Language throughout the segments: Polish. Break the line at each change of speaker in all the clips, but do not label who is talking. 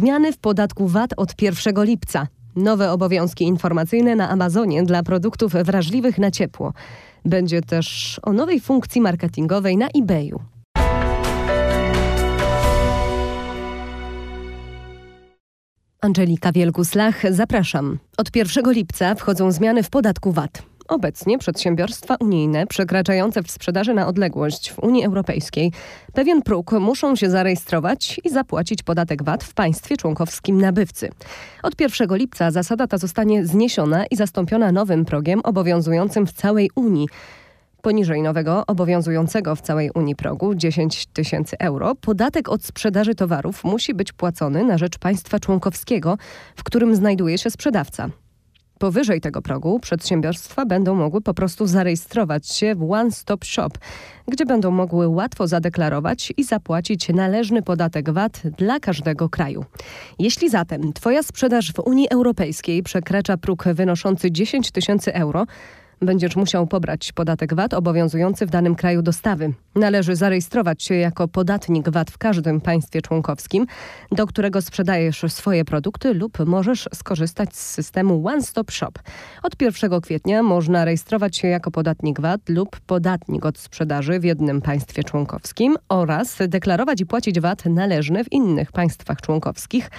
Zmiany w podatku VAT od 1 lipca. Nowe obowiązki informacyjne na Amazonie dla produktów wrażliwych na ciepło. Będzie też o nowej funkcji marketingowej na eBayu. Angelika Wielgus-Lach, zapraszam. Od 1 lipca wchodzą zmiany w podatku VAT. Obecnie przedsiębiorstwa unijne przekraczające w sprzedaży na odległość w Unii Europejskiej pewien próg muszą się zarejestrować i zapłacić podatek VAT w państwie członkowskim nabywcy. Od 1 lipca zasada ta zostanie zniesiona i zastąpiona nowym progiem obowiązującym w całej Unii. Poniżej nowego, obowiązującego w całej Unii progu 10 tysięcy euro, podatek od sprzedaży towarów musi być płacony na rzecz państwa członkowskiego, w którym znajduje się sprzedawca. Powyżej tego progu przedsiębiorstwa będą mogły po prostu zarejestrować się w One Stop Shop, gdzie będą mogły łatwo zadeklarować i zapłacić należny podatek VAT dla każdego kraju. Jeśli zatem Twoja sprzedaż w Unii Europejskiej przekracza próg wynoszący 10 tysięcy euro, będziesz musiał pobrać podatek VAT obowiązujący w danym kraju dostawy. Należy zarejestrować się jako podatnik VAT w każdym państwie członkowskim, do którego sprzedajesz swoje produkty lub możesz skorzystać z systemu One Stop Shop. Od 1 kwietnia można rejestrować się jako podatnik VAT lub podatnik od sprzedaży w jednym państwie członkowskim oraz deklarować i płacić VAT należny w innych państwach członkowskich,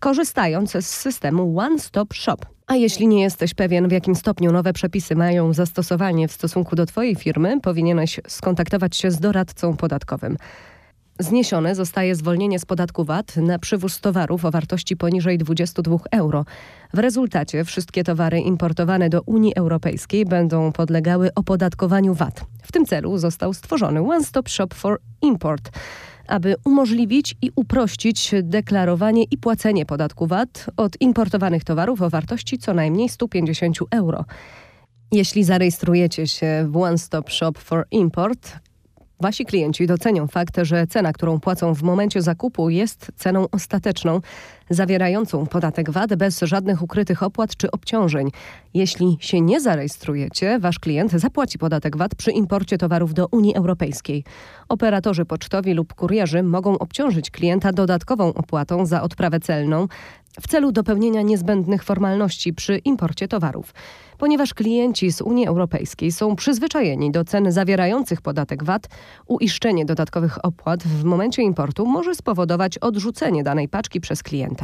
korzystając z systemu One Stop Shop. A jeśli nie jesteś pewien, w jakim stopniu nowe przepisy mają zastosowanie w stosunku do Twojej firmy, powinieneś skontaktować się z doradcą podatkowym. Zniesione zostaje zwolnienie z podatku VAT na przywóz towarów o wartości poniżej 22 euro. W rezultacie wszystkie towary importowane do Unii Europejskiej będą podlegały opodatkowaniu VAT. W tym celu został stworzony One Stop Shop for Import aby umożliwić i uprościć deklarowanie i płacenie podatku VAT od importowanych towarów o wartości co najmniej 150 euro. Jeśli zarejestrujecie się w One Stop Shop for Import, Wasi klienci docenią fakt, że cena, którą płacą w momencie zakupu, jest ceną ostateczną, zawierającą podatek VAT bez żadnych ukrytych opłat czy obciążeń. Jeśli się nie zarejestrujecie, wasz klient zapłaci podatek VAT przy imporcie towarów do Unii Europejskiej. Operatorzy pocztowi lub kurierzy mogą obciążyć klienta dodatkową opłatą za odprawę celną w celu dopełnienia niezbędnych formalności przy imporcie towarów. Ponieważ klienci z Unii Europejskiej są przyzwyczajeni do cen zawierających podatek VAT, uiszczenie dodatkowych opłat w momencie importu może spowodować odrzucenie danej paczki przez klienta.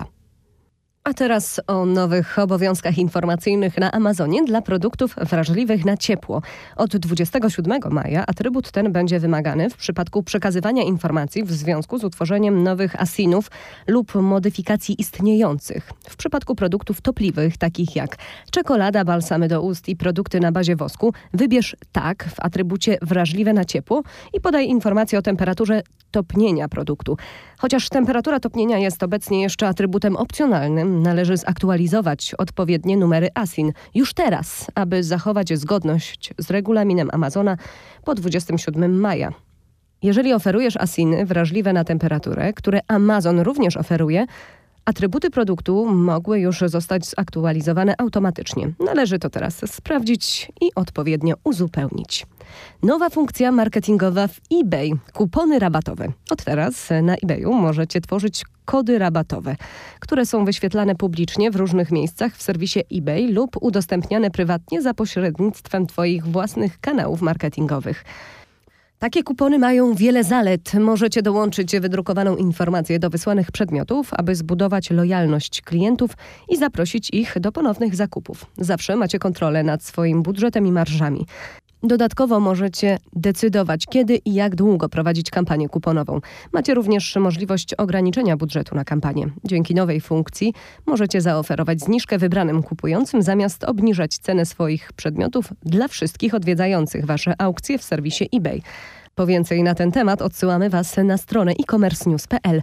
A teraz o nowych obowiązkach informacyjnych na Amazonie dla produktów wrażliwych na ciepło. Od 27 maja atrybut ten będzie wymagany w przypadku przekazywania informacji w związku z utworzeniem nowych asinów lub modyfikacji istniejących. W przypadku produktów topliwych, takich jak czekolada, balsamy do ust i produkty na bazie wosku, wybierz tak w atrybucie wrażliwe na ciepło i podaj informację o temperaturze topnienia produktu. Chociaż temperatura topnienia jest obecnie jeszcze atrybutem opcjonalnym, należy zaktualizować odpowiednie numery ASIN już teraz, aby zachować zgodność z regulaminem Amazona po 27 maja. Jeżeli oferujesz asiny wrażliwe na temperaturę, które Amazon również oferuje, Atrybuty produktu mogły już zostać zaktualizowane automatycznie. Należy to teraz sprawdzić i odpowiednio uzupełnić. Nowa funkcja marketingowa w eBay. Kupony rabatowe. Od teraz na eBayu możecie tworzyć kody rabatowe, które są wyświetlane publicznie w różnych miejscach w serwisie eBay lub udostępniane prywatnie za pośrednictwem Twoich własnych kanałów marketingowych. Takie kupony mają wiele zalet. Możecie dołączyć wydrukowaną informację do wysłanych przedmiotów, aby zbudować lojalność klientów i zaprosić ich do ponownych zakupów. Zawsze macie kontrolę nad swoim budżetem i marżami. Dodatkowo możecie decydować, kiedy i jak długo prowadzić kampanię kuponową. Macie również możliwość ograniczenia budżetu na kampanię. Dzięki nowej funkcji możecie zaoferować zniżkę wybranym kupującym zamiast obniżać cenę swoich przedmiotów dla wszystkich odwiedzających wasze aukcje w serwisie eBay. Po więcej na ten temat odsyłamy Was na stronę e-commercenews.pl.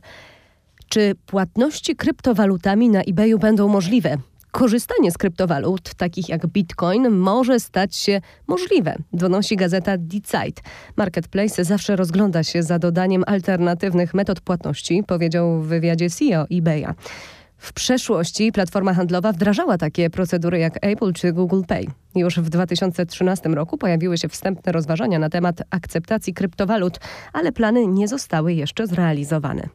Czy płatności kryptowalutami na eBayu będą możliwe? Korzystanie z kryptowalut, takich jak Bitcoin, może stać się możliwe, donosi gazeta Die Marketplace zawsze rozgląda się za dodaniem alternatywnych metod płatności, powiedział w wywiadzie CEO eBaya. W przeszłości platforma handlowa wdrażała takie procedury jak Apple czy Google Pay. Już w 2013 roku pojawiły się wstępne rozważania na temat akceptacji kryptowalut, ale plany nie zostały jeszcze zrealizowane.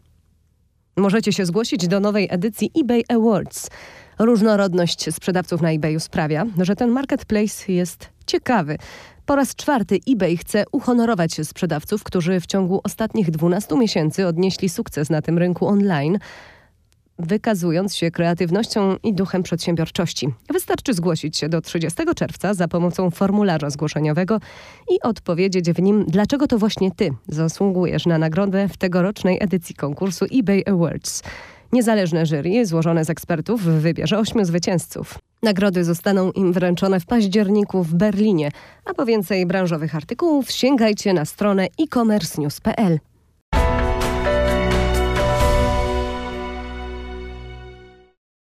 Możecie się zgłosić do nowej edycji eBay Awards. Różnorodność sprzedawców na eBayu sprawia, że ten marketplace jest ciekawy. Po raz czwarty eBay chce uhonorować sprzedawców, którzy w ciągu ostatnich 12 miesięcy odnieśli sukces na tym rynku online wykazując się kreatywnością i duchem przedsiębiorczości. Wystarczy zgłosić się do 30 czerwca za pomocą formularza zgłoszeniowego i odpowiedzieć w nim, dlaczego to właśnie ty zasługujesz na nagrodę w tegorocznej edycji konkursu eBay Awards. Niezależne jury złożone z ekspertów wybierze ośmiu zwycięzców. Nagrody zostaną im wręczone w październiku w Berlinie, a po więcej branżowych artykułów sięgajcie na stronę e-commerce news.pl.